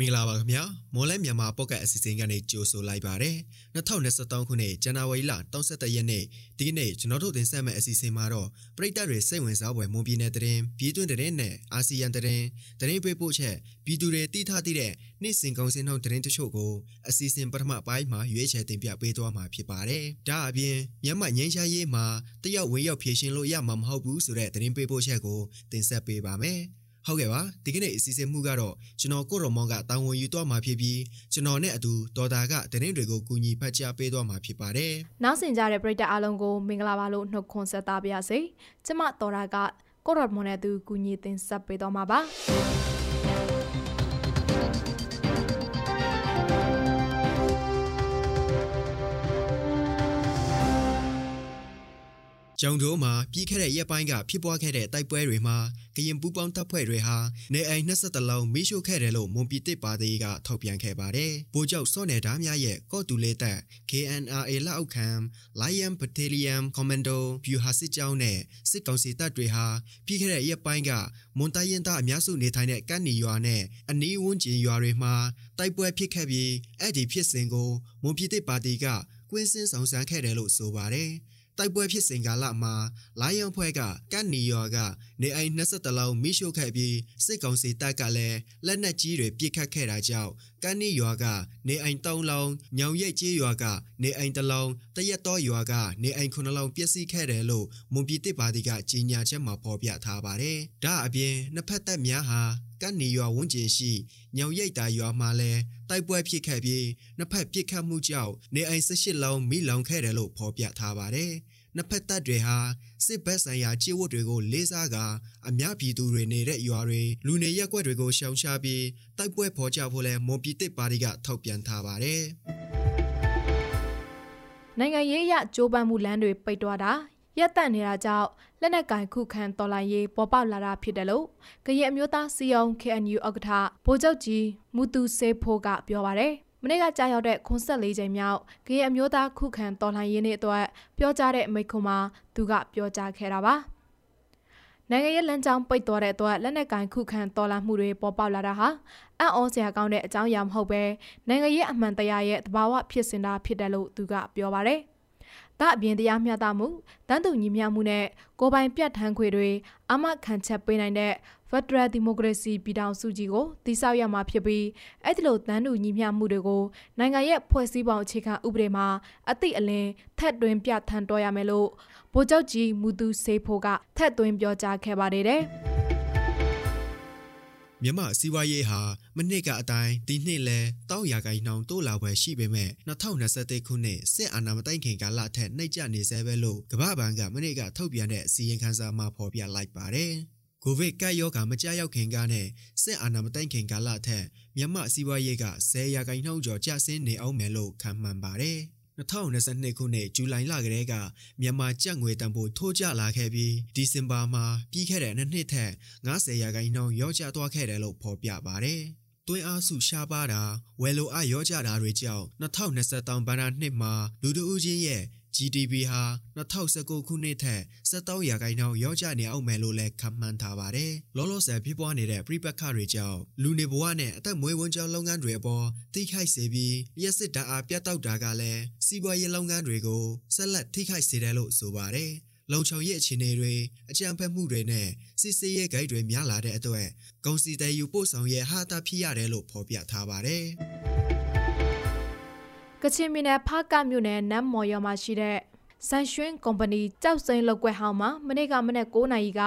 မင်္ဂလာပါခင်ဗျာမော်လဲမြန်မာပေါ့ကတ်အစီအစဉ်ကနေကြိုဆိုလိုက်ပါတယ်2023ခုနှစ်ဇန်နဝါရီလ31ရက်နေ့ဒီကနေ့ကျွန်တော်တို့တင်ဆက်မယ့်အစီအစဉ်မှာတော့ပရိသတ်တွေစိတ်ဝင်စားဖွယ်မွန်ပြည်နယ်တရင်ပြည်တွင်းတရင်နဲ့အာဆီယံတရင်တရင်ပေးပို့ချက်ပြည်သူတွေတိထားသည့်တဲ့နေ့စဉ်ကုန်စင်နှုန်းတရင်တချို့ကိုအစီအစဉ်ပထမပိုင်းမှာရွေးချယ်တင်ပြပေးသွားမှာဖြစ်ပါတယ်ဒါအပြင်မြန်မာငင်းရှားရေးမှာတယောက်ဝင်ရောက်ဖြည့်ရှင်လို့ရမှာမဟုတ်ဘူးဆိုတဲ့တရင်ပေးပို့ချက်ကိုတင်ဆက်ပေးပါမယ် ဟုတ်ကဲ့ပါဒီကနေ့အစီအစဉ်မှုကတော့ကျွန်တော်ကိုရော်မောင်ကတာဝန်ယူသွားမှာဖြစ်ပြီးကျွန်တော်နဲ့အတူဒေါ်တာကတရင်တွေကိုကူညီဖတ်ကြားပေးသွားမှာဖြစ်ပါတယ်နောက်ဆင်ကြတဲ့ပရိသတ်အားလုံးကိုမင်္ဂလာပါလို့နှုတ်ခွန်းဆက်သပါရစေကျမဒေါ်တာကကိုရော်မောင်နဲ့အတူကူညီတင်ဆက်ပေးသွားမှာပါ ကျောင်းတို့မှာပြီးခဲ့တဲ့ရက်ပိုင်းကဖြစ်ပွားခဲ့တဲ့တိုက်ပွဲတွေမှာကရင်ပူးပေါင်းတပ်ဖွဲ့တွေဟာနေအိမ်20လုံးမိရှို့ခဲ့တယ်လို့မွန်ပြည်တစ်ပါတီကထုတ်ပြန်ခဲ့ပါတယ်။ဗိုလ်ချုပ်စောနယ်သားများရဲ့ကော့တူလေးတပ် KNRA လက်အောက်ခံ Lion Battalion Commando ဗျူဟာစစ်ကြောင်းနဲ့စစ်ကောင်စီတပ်တွေဟာပြီးခဲ့တဲ့ရက်ပိုင်းကမွန်တိုင်းရင်သားအများစုနေထိုင်တဲ့ကန့်နီရွာနဲ့အနီးဝန်းကျင်ရွာတွေမှာတိုက်ပွဲဖြစ်ခဲ့ပြီးအဲ့ဒီဖြစ်စဉ်ကိုမွန်ပြည်တစ်ပါတီကကွင်းစင်းဆောင်ဆန်းခဲ့တယ်လို့ဆိုပါတယ်။ တိုက်ပွဲဖြစ်စဉ်ကာလမှာလိုင်းယွန်ဖွဲ့ကကတ်နီယောကနေအိမ်23လုံးမိရှို့ခဲ့ပြီးစစ်ကောင်စီတပ်ကလည်းလက်နက်ကြီးတွေပစ်ခတ်ခဲ့တာကြောင့်ကတ်နီယောကနေအိမ်3လုံးညောင်ရိပ်ကျေးရွာကနေအိမ်1လုံးတရက်တော်ရွာကနေအိမ်9လုံးပျက်စီးခဲ့တယ်လို့မွန်ပြည်တစ်ပါတီကကြေညာချက်မှာဖော်ပြထားပါတယ်။ဒါအပြင်နှစ်ဖက်တပ်များဟာ ကတ်နီရွာဝန်းကျင်ရှိညောင်ရိပ်တာရွာမှာလည်းတိုက်ပွဲဖြစ်ခဲ့ပြီးနှစ်ဖက်ပစ်ခတ်မှုကြောင့်နေအိမ်18လုံးမိလောင်ခဲ့တယ်လို့ဖော်ပြထားပါတယ်။နှစ်ဖက်တပ်တွေဟာစစ်ဘက်ဆိုင်ရာခြေဝတ်တွေကိုလေးစားကာအများပြည်သူတွေနေတဲ့ရွာတွေလူနေရပ်ကွက်တွေကိုရှောင်ရှားပြီးတိုက်ပွဲဖော်ကြဖို့လဲမွန်ပြည်တစ်ပါတီကထုတ်ပြန်ထားပါတယ်။နိုင်ငံရေးအရကြိုးပမ်းမှုလမ်းတွေပိတ်သွားတာ ရက်တန့်နေတာကြောင့်လက်နက်ကင်ခုခံတော်လှန်ရေးပေါ်ပေါက်လာတာဖြစ်တယ်လို့ကရင်အမျိုးသားစီယုံ KNU ဥက္ကဋ္ဌဗိုလ်ချုပ်ကြီးမူတူစေဖိုးကပြောပါတယ်မနေ့ကကြာရောက်တဲ့94ချိန်မြောက်ကရင်အမျိုးသားခုခံတော်လှန်ရေးနေ့အတွက်ပြောကြားတဲ့မိန့်ခွန်းမှာသူကပြောကြားခဲ့တာပါနိုင်ငံရေးလမ်းကြောင်းပိတ်သွားတဲ့အတွက်လက်နက်ကင်ခုခံတော်လှန်မှုတွေပေါ်ပေါက်လာတာဟာအံ့ဩစရာကောင်းတဲ့အကြောင်းအရာမဟုတ်ပဲနိုင်ငံရေးအမှန်တရားရဲ့သဘာဝဖြစ်စဉ်တာဖြစ်တယ်လို့သူကပြောပါတယ်။။ ဒါအပြင်တရားမျှတမှုတန်းတူညီမျှမှုနဲ့ကိုပိုင်ပြတ်ထန်းခွေတွေအမခံချက်ပေးနိုင်တဲ့ Federal Democracy ပြည်ထောင်စုကြီးကိုတည်ဆောက်ရမှာဖြစ်ပြီးအဲ့ဒီလိုတန်းတူညီမျှမှုတွေကိုနိုင်ငံရဲ့ဖွဲ့စည်းပုံအခြေခံဥပဒေမှာအသည့်အလင်းထက်တွင်ပြဋ္ဌာန်းတော်ရမယ်လို့ဗိုလ်ချုပ်ကြီးမူသူစေဖို့ကထက်သွင်းပြောကြားခဲ့ပါတယ်တဲ့။ မြမစီးပွားရေးဟာမနှစ်ကအတိုင်းဒီနှစ်လဲတောက်ရာကိုင်းနှောင်တိုးလာပွဲရှိပေမဲ့2023ခုနှစ်စစ်အာဏာမတိုင်ခင်ကာလထက်နှိမ့်ကျနေဆဲပဲလို့ကမ္ဘာ့ဘဏ်ကမနေ့ကထုတ်ပြန်တဲ့အစည်းအဝေးခန်းစာမှာဖော်ပြလိုက်ပါတယ်။ကိုဗစ်ကပ်ရောဂါမကြောက်ရောက်ခင်ကနဲ့စစ်အာဏာမတိုင်ခင်ကာလထက်မြမစီးပွားရေးက10ရာခိုင်နှုန်းကျော်ကျဆင်းနေအောင်မယ်လို့ခန့်မှန်းပါတယ်။ 2022ခုနှစ်ဇူလိုင်လကတည်းကမြန်မာကျပ်ငွေတန်ဖိုးထိုးကျလာခဲ့ပြီးဒီဇင်ဘာမှာပြီးခဲ့တဲ့နှစ်နှစ်ထက်90ရာခိုင်နှုန်းရောကျသွားခဲ့တယ်လို့ဖော်ပြပါတယ်။တွင်းအားစုရှားပါတာဝယ်လိုအားရောကျတာတွေကြောင့်2023ဘဏ္ဍာနှစ်မှာလူတဦးချင်းရဲ့ GDP ဟာ2019ခုနှစ်ထက်73ရာခိုင်နှုန်းရောကျနေအောင်မယ်လို့လည်းခန့်မှန်းထားပါတယ်။လောလောဆယ်ဖြစ်ပွားနေတဲ့ပြိပက္ခတွေကြောင့်လူနေဘဝနဲ့အသက်မွေးဝမ်းကြောင်းလုပ်ငန်းတွေအပေါ်ထိခိုက်စေပြီးရက်စစ်ဓာတ်အားပြတ်တောက်တာကလည်းစီးပွားရေးလုပ်ငန်းတွေကိုဆက်လက်ထိခိုက်စေတယ်လို့ဆိုပါတယ်။လုံခြုံရေးအခြေအနေတွေအကြံဖက်မှုတွေနဲ့စစ်စေးရဲဂိတ်တွေများလာတဲ့အတွက်ကုန်စည်တဲ့ယူပို့ဆောင်ရဲ့ဟာတာဖြစ်ရတယ်လို့ဖော်ပြထားပါတယ်။ ကချင်ပြည်နယ်ဖားကမြို့နယ်နမ်မော်ရွာမှာရှိတဲ့ဆန်ရွှင်းကုမ္ပဏီကြောက်စိန်လောက်ွက်ဟောင်းမှာမနေ့ကမနေ့9နာရီက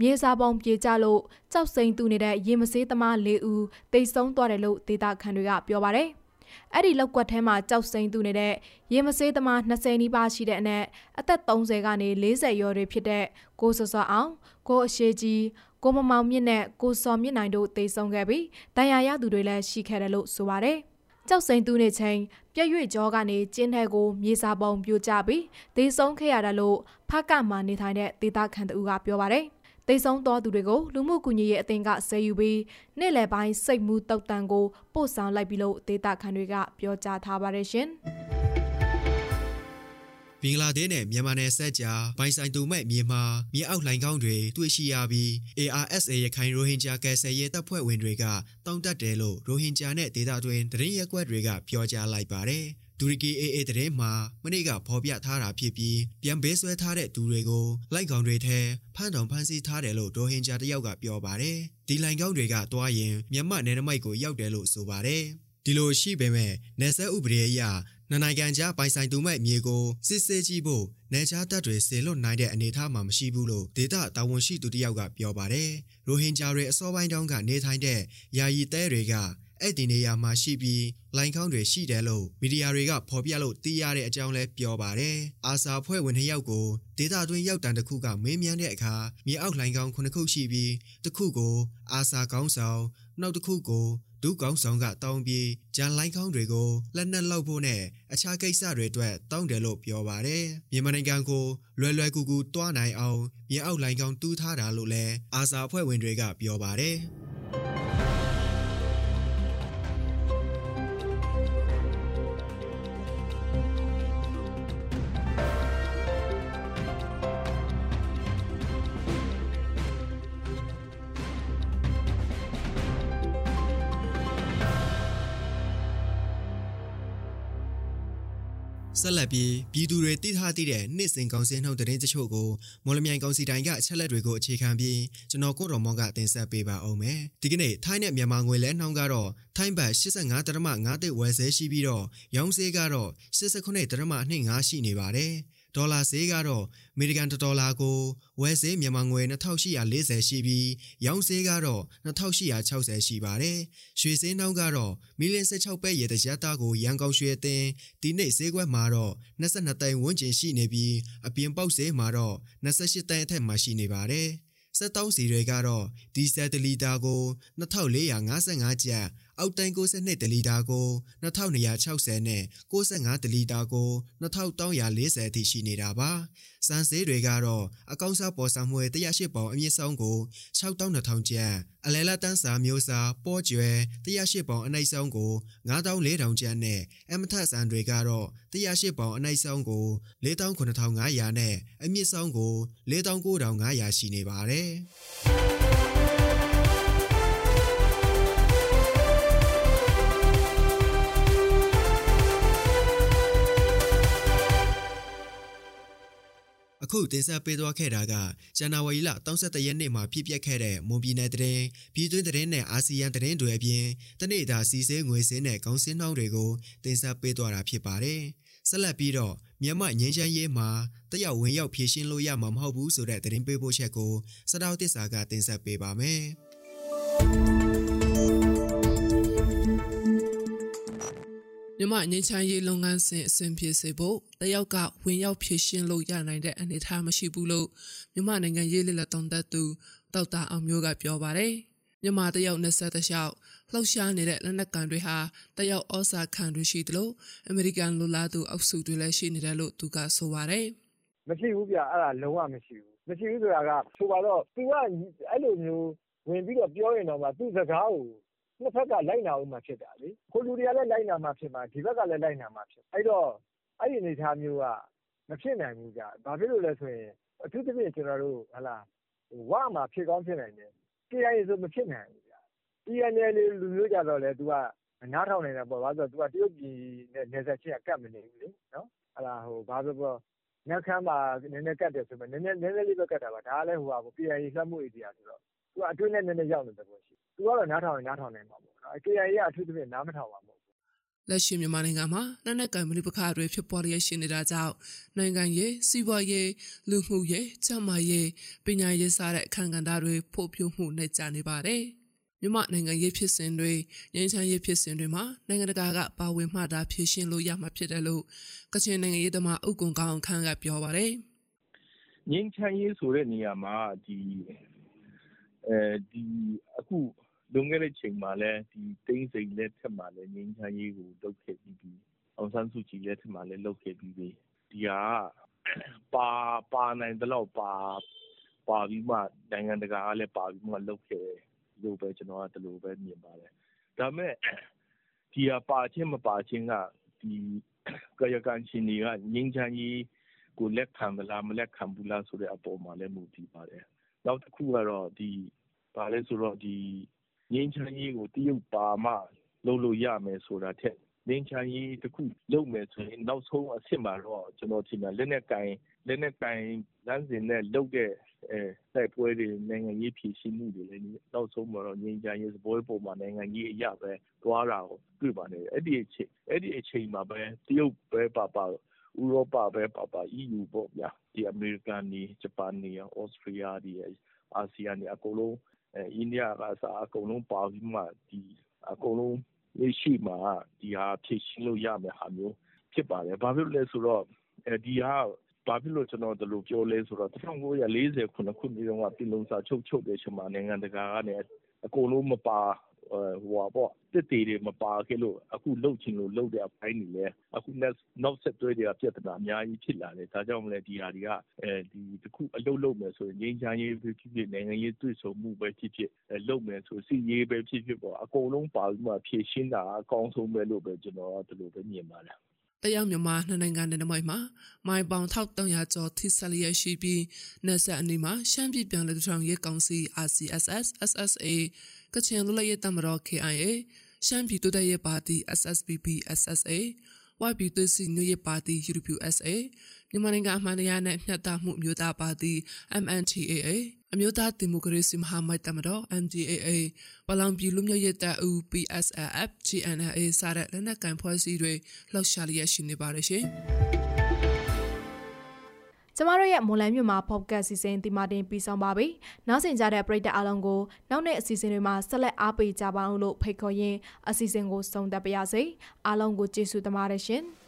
မြေစာပုံပြေကျလို့ကြောက်စိန်တူနေတဲ့ရေမဆေးသမား၄ဦးတိတ်ဆုံးသွားတယ်လို့ဒေတာခန်တွေကပြောပါတယ်။အဲ့ဒီလောက်ကွက်ထဲမှာကြောက်စိန်တူနေတဲ့ရေမဆေးသမား20နီးပါးရှိတဲ့အနက်အသက်30ကနေ40ရော်တွေဖြစ်တဲ့ကိုစောစောအောင်ကိုအရှိကြီးကိုမမောင်မြင့်နဲ့ကိုစော်မြင့်နိုင်တို့တိတ်ဆုံးခဲ့ပြီးတန်ရာရသူတွေလည်းရှိခဲ့တယ်လို့ဆိုပါတယ်။ ကြောက်စိန်သူနေချိန်ပြည့်ရွေ့ကြောကနေကျင်းထဲကိုမြေစာပုံပြိုကျပြီးဒေဆုံးခဲ့ရတာလို့ဖကမှနေထိုင်တဲ့ဒေသခံတူကပြောပါတယ်။ဒေဆုံးတော်သူတွေကိုလူမှုကူညီရေးအသင်းကဆယ်ယူပြီးနေ့လယ်ပိုင်းစိတ်မှုတုတ်တန်ကိုပို့ဆောင်လိုက်ပြီးလို့ဒေသခံတွေကပြောကြားထားပါတယ်ရှင်။ ဘင်္ဂလားဒေ့ရှ်နဲ့မြန်မာနယ်စပ်ကြားဘိုင်ဆိုင်တူမဲ့မြေမှာမြေအောက်လှိုင်ကောင်းတွေတွေ့ရှိရပြီး ARSA ရခိုင်ရိုဟင်ဂျာကယ်ဆယ်ရေးတပ်ဖွဲ့ဝင်တွေကတောင်းတတယ်လို့ရိုဟင်ဂျာနဲ့ဒေသတွင်းသတင်းရက်ကွက်တွေကပြောကြားလိုက်ပါတယ်။တူရကီ AA တရင်မှာမနေ့ကဖော်ပြထားတာဖြစ်ပြီးပြန်ပေးဆွဲထားတဲ့သူတွေကိုလိုက်ကောင်တွေထဲဖမ်းတော်ဖမ်းဆီးထားတယ်လို့ဒိုဟင်ဂျာတယောက်ကပြောပါတယ်။ဒီလိုင်ကောင်တွေကတွားရင်မြန်မာနယ်နမိတ်ကိုရောက်တယ်လို့ဆိုပါတယ်။ဒီလိုရှိပေမဲ့နယ်စပ်ဥပဒေအရ နှစ်နိုင်ငံကြားပိုင်ဆိုင်သူမဲ့မြေကိုစစ်ဆေးကြည့်ဖို့နေချာတပ်တွေဆေလွတ်နိုင်တဲ့အနေအထားမှာမရှိဘူးလို့ဒေတာတာဝန်ရှိသူတယောက်ကပြောပါတယ်။ရိုဟင်ဂျာတွေအစောပိုင်းတုန်းကနေထိုင်တဲ့ယာယီတဲတွေကအဲ့ဒီနေရာမှာရှိပြီးလိုင်ခေါင်းတွေရှိတယ်လို့မီဒီယာတွေကဖော်ပြလို့သိရတဲ့အကြောင်းလဲပြောပါတယ်။အာဆာဖွဲ့ဝင်နှစ်ယောက်ကိုဒေတာတွင်းရောက်တန်တစ်ခုကမေးမြန်းတဲ့အခါမြေအောက်လိုင်ခေါင်းခုနှစ်ခုရှိပြီးတစ်ခုကိုအာဆာကောင်းဆောင်နောက်တစ်ခုကို ဒုကောင်းဆောင်ကတောင်းပြီးဂျန်လိုင်းကောင်းတွေကိုလက်နက်လောက်ဖို့နဲ့အခြားကိစ္စတွေအတွက်တောင်းတယ်လို့ပြောပါတယ်။မြန်မာနိုင်ငံကိုလွယ်လွယ်ကူကူတွားနိုင်အောင်မြေအောက်လိုင်းကောင်းတူးထားတာလို့လည်းအာဆာအဖွဲ့ဝင်တွေကပြောပါတယ်။ ဆက်လက်ပြီးပြည်သူတွေသိထားသည့်တဲ့နှစ်စဉ်ကောင်စီနှုတ်သတင်းတချို့ကိုမော်လမြိုင်ကောင်စီတိုင်းကအချက်လက်တွေကိုအခြေခံပြီးကျွန်တော်ကိုတော်မောင်ကတင်ဆက်ပေးပါအောင်မယ်ဒီကနေ့ထိုင်းနဲ့မြန်မာငွေလဲနှောင်းကတော့ထိုင်းဘတ်85.5တိဝယ်ဆဲရှိပြီးတော့ရောင်းဈေးကတော့89.25ရှိနေပါတယ် ဒေါ်လာဈေးကတော့အမေရိကန်ဒေါ်လာကိုဝယ်ဈေးမြန်မာငွေ2840ရှိပြီးရောင်းဈေးကတော့2860ရှိပါတယ်။ရွှေဈေးနှောင်းကတော့မီလင်16ပဲ့ရေတရက်သားကိုရန်ကုန်ရွှေအသင်းဒီနေ့ဈေးကွက်မှာတော့22တိုင်ဝန်းကျင်ရှိနေပြီးအပြင်ပေါက်ဈေးမှာတော့28တိုင်အထက်မှာရှိနေပါတယ်။စက်တောင်းစီတွေကတော့ဒီဇယ်တလီတာကို2455ကျပ် အောက်တန်း62တလီတာကို2260နဲ့65တလီတာကို2340အထိရှိနေတာပါစံစေးတွေကတော့အကောင့်စားပေါ်ဆောင်မွေ108ပေါင်အမြင့်ဆုံးကို6200ကျပ်အလဲလာတန်းစာမျိုးစားပေါ်ကျွဲ108ပေါင်အနှိမ့်ဆုံးကို9400ကျပ်နဲ့အမထဆန်တွေကတော့108ပေါင်အနှိမ့်ဆုံးကို49500နဲ့အမြင့်ဆုံးကို49500ရှိနေပါတယ် ခုတင်ဆက်ပေးသွားခဲ့တာကဇန်နဝါရီလ31ရက်နေ့မှာပြည့်ပြတ်ခဲ့တဲ့မွန်ပြည်နယ်တရင်ပြည်တွင်းတရင်နဲ့အာဆီယံတရင်တွေအပြင်တနေ့တာစီစဲငွေစင်းနဲ့ကောင်းစင်းနှောင်းတွေကိုတင်ဆက်ပေးသွားတာဖြစ်ပါတယ်။ဆက်လက်ပြီးတော့မြန်မာငင်းချမ်းရေးမှာတယောက်ဝင်ရောက်ဖြည့်ရှင်းလို့ရမှာမဟုတ်ဘူးဆိုတဲ့သတင်းပေးပို့ချက်ကိုစတောက်တစ္ဆာကတင်ဆက်ပေးပါမယ်။ မြမငင်းချမ်းရေးလုပ်ငန်းစဉ်အဆင်ပြေစေဖို့တယောက်ကဝင်ရောက်ဖြည့်ရှင်းလို့ရနိုင်တဲ့အနေအထားမရှိဘူးလို့မြမနိုင်ငံရေးလက်လက်တုံးသက်သူတောက်တာအောင်မျိုးကပြောပါတယ်။မြမတယောက်20တလျှောက်လှောက်ရှားနေတဲ့လက်နက်ကန်တွေဟာတယောက်ဩစာခံတွေရှိသလိုအမေရိကန်လူလာသူအောက်စုတွေလည်းရှိနေတယ်လို့သူကဆိုပါတယ်။မရှိဘူးဗျအဲ့ဒါလုံးဝမရှိဘူး။မရှိဘူးဆိုတာကဆိုပါတော့ तू ကအဲ့လိုမျိုးဝင်ပြီးတော့ပြောရင်တော့မှသူ့စကားကို နှစ်ဘက်က လိုက်နာဦးမှာဖြစ်တာလေ။ဟိုလူတွေကလည်း လိုက်နာမှဖြစ်မှာ၊ဒီဘက်ကလည်း လိုက်နာမှဖြစ်မှာ။အဲဒီတော့ အဲဒီအနေအထားမျိုးက မဖြစ်နိုင်ဘူးဗျ။ဘာဖြစ်လို့လဲဆိုရင် အထူးသဖြင့် ကျနော်တို့ ဝမှာ ဖြစ်ကောင်းဖြစ်နိုင်တယ်။ KIA ဆို မဖြစ်နိုင်ဘူးဗျ။ TNLA လို လူမျိုးကျတော့လည်း သူက နားထောင်နိုင်တာပေါ့။ဘာလို့လဲဆိုတော့ သူက တရုတ်ပြည်နဲ့ နယ်စပ်ချင်းက ကပ်မနေဘူးလေ။ဘာပဲပြောပြော နမ့်ခမ်းမှာ နည်းနည်းကပ်တယ်ဆိုပေမယ့် နည်းနည်းလေးပဲ ကပ်တာပါ။ဒါကလည်း KIA လွှမ်းမိုးဧရိယာဆိုတော့ သူက အတွင်းလည်း နည်းနည်းရောက်နေတဲ့ သဘောရှိ တယ်။ तू ကတော့နားထောင်ရင်နားထောင်နိုင်မှာပေါ့နော်။ KIA ကအထူးသဖြင့်နားမထောင်ပါဘူးလက်ရှိမြန်မာနိုင်ငံမှာလက်နက်ကင်မဏိပခါတွေဖြစ်ပေါ်လျက်ရှိနေတာကြောင့်နိုင်ငံရေးစီးပွားရေးလူမှုရေးကျန်းမာရေးပညာရေးစတဲ့အခမ်းကဏ္ဍတွေဖို့ပြမှုနဲ့ကြာနေပါတယ်။မြန်မာနိုင်ငံရေးဖြစ်စဉ်တွေငြိမ်းချမ်းရေးဖြစ်စဉ်တွေမှာနိုင်ငံတကာကပါဝင်မှတာဖြည့်ရှင်းလို့ရမှာဖြစ်တယ်လို့ကချင်နိုင်ငံရေးသမားဥက္ကုံကောင်းခန့်ကပြောပါတယ်။ငြိမ်းချမ်းရေးဆိုတဲ့နေရာမှာဒီအဲဒီအခု လွန်ခဲ့တဲ့ချိန်မှာလည်း ဒီ သိန်းစိန်လက်ထက်မှာလည်း ငြိမ်းချမ်းရေးကို လုပ်ခဲ့ပြီးပြီ အောင်ဆန်းစုကြည်လက်ထက်မှာလည်း လုပ်ခဲ့ပြီးပြီ ဒီဟာပါပါနိုင်တဲ့လောက်ပါပါပြီးမှ နိုင်ငံတကာကလည်း ပါပြီးမှ လုပ်ခဲ့လို့ပဲ ကျွန်တော်က ဒီလိုပဲ မြင်ပါတယ် ဒါမဲ့ ဒီဟာ ပါချင်း မပါချင်းကဒီကာယကံရှင်တွေက ငြိမ်းချမ်းရေးကို လက်ခံသလား မလက်ခံဘူးလားဆိုတဲ့အပေါ်မှာလည်း မူတည်ပါတယ်။နောက်တစ်ခုကတော့ဒီဘာလဲဆိုတော့ ဒီ ငြိမ်းချမ်းရေးကို တရုတ်ပါမှ လုပ်လို့ရမယ်ဆိုတာထက် ငြိမ်းချမ်းရေးတစ်ခု လုပ်မယ်ဆိုရင် နောက်ဆုံးအဆင့်မှာတော့ ကျွန်တော်ထင်တယ် လက်နဲ့ကင်လက်နဲ့ကင်လမ်းစဉ်နဲ့လုပ်တဲ့အဲတိုက်ပွဲတွေ နိုင်ငံရေးဖြည့်ရှင်းမှုတွေလည်း နောက်ဆုံးမှာတော့ ငြိမ်းချမ်းရေးစပွဲပေါ်မှာ နိုင်ငံရေးအရာပဲတွားတာကို တွေ့ပါနေတယ် အဲ့ဒီအချိန်အဲ့ဒီအချိန်မှာပဲ တရုတ်ပဲပါပါ ဥရောပပဲပါပါ EU ပေါ့ဗျာဒီအမေရိကန်နေဂျပန်နေဩစတြေးလျဒီအာဆီယံနေအကုန်လုံး အဲအိန္ဒိယကစားအကုန်လုံးပါပြီးမှဒီအကုန်လုံးလက်ရှိမှာ ဒီဟာဖြည့်ရှင်းလို့ရမယ်ဟာမျိုး ဖြစ်ပါတယ် ဘာဖြစ်လို့လဲဆိုတော့အဲဒီဟာဘာဖြစ်လို့ ကျွန်တော် ဒီလိုပြောလဲဆိုတော့1940ခုနှစ်ခုနှစ်တုန်းကပြည်လုံးစာချုပ် ချုပ်တဲ့ချိန်မှာ နိုင်ငံတကာကနေ အကုန်လုံးမပါ ဟိုပါပေါ့တစ်တီတွေမပါခဲ့လို့ အခုလှုပ်ချင်လို့လှုပ်တဲ့အပိုင်းတွေလည်း အခုနောက်ဆက်တွဲတွေက ပြဿနာအများကြီးဖြစ်လာတယ် ဒါကြောင့်မလဲဒီဟာတွေကအဲဒီတခုအလုပ်လုပ်မယ်ဆိုရင် ငြိမ်းချမ်းရေးဖြစ်ဖြစ် နိုင်ငံရေးတွေ့ဆုံမှုပဲဖြစ်ဖြစ်လုပ်မယ်ဆိုစီရေးပဲဖြစ်ဖြစ်ပေါ့ အကုန်လုံးပါပြီးမှ ဖြည့်ရှင်းတာအကောင်းဆုံးပဲလို့ပဲကျွန်တော်က ဒီလိုပဲမြင်ပါတယ် တရားမြန်မာနှစ်နိုင်ငံနယ်မိုင်မှာမိုင်ပေါင်1300ကျော်ထိဆက်လျက်ရှိပြီးနယ်ဆက်အနီးမှာရှမ်းပြည်ပြန်လည်ထောင်ရေးကောင်စီ RCSS SSA ကချင်လူလိုက်ရေးတမတော် KIA ရှမ်းပြည်တိုးတက်ရေးပါတီ SSPP SSA ဝိုက်ပြည်သွေးစီညွရေးပါတီ UWSA မြန်မာနိုင်ငံအမှန်တရားနဲ့မျှတမှုမျိုးသားပါတီ MNTAA အမျိုးသားဒီမိုကရေစီမဟာမိတ်တမတော် MDAA ပလောင်ပြည်လူမျိုးရေးတပ်ဦး PSLF GNLA စတဲ့လက်နက်ကိုင်ဖွဲ့စည်းတွေလှောက်ရှားလျက်ရှိနေပါတယ်ရှင် ကျမတို့ရဲ့မွန်လန်းမြို့မှာ podcast စီစဉ်ဒီမာတင်ပြီးဆောင်ပါပြီ။နောက်ဆင်ကြတဲ့ပရိသတ်အားလုံးကိုနောက်နေ့အစီအစဉ်တွေမှာဆက်လက်အားပေးကြပါအောင်လို့ဖိတ်ခေါ်ရင်းအစီအစဉ်ကိုဆုံးသက်ပါရစေ။အားလုံးကိုကျေးဇူးတင်ပါတယ်ရှင်။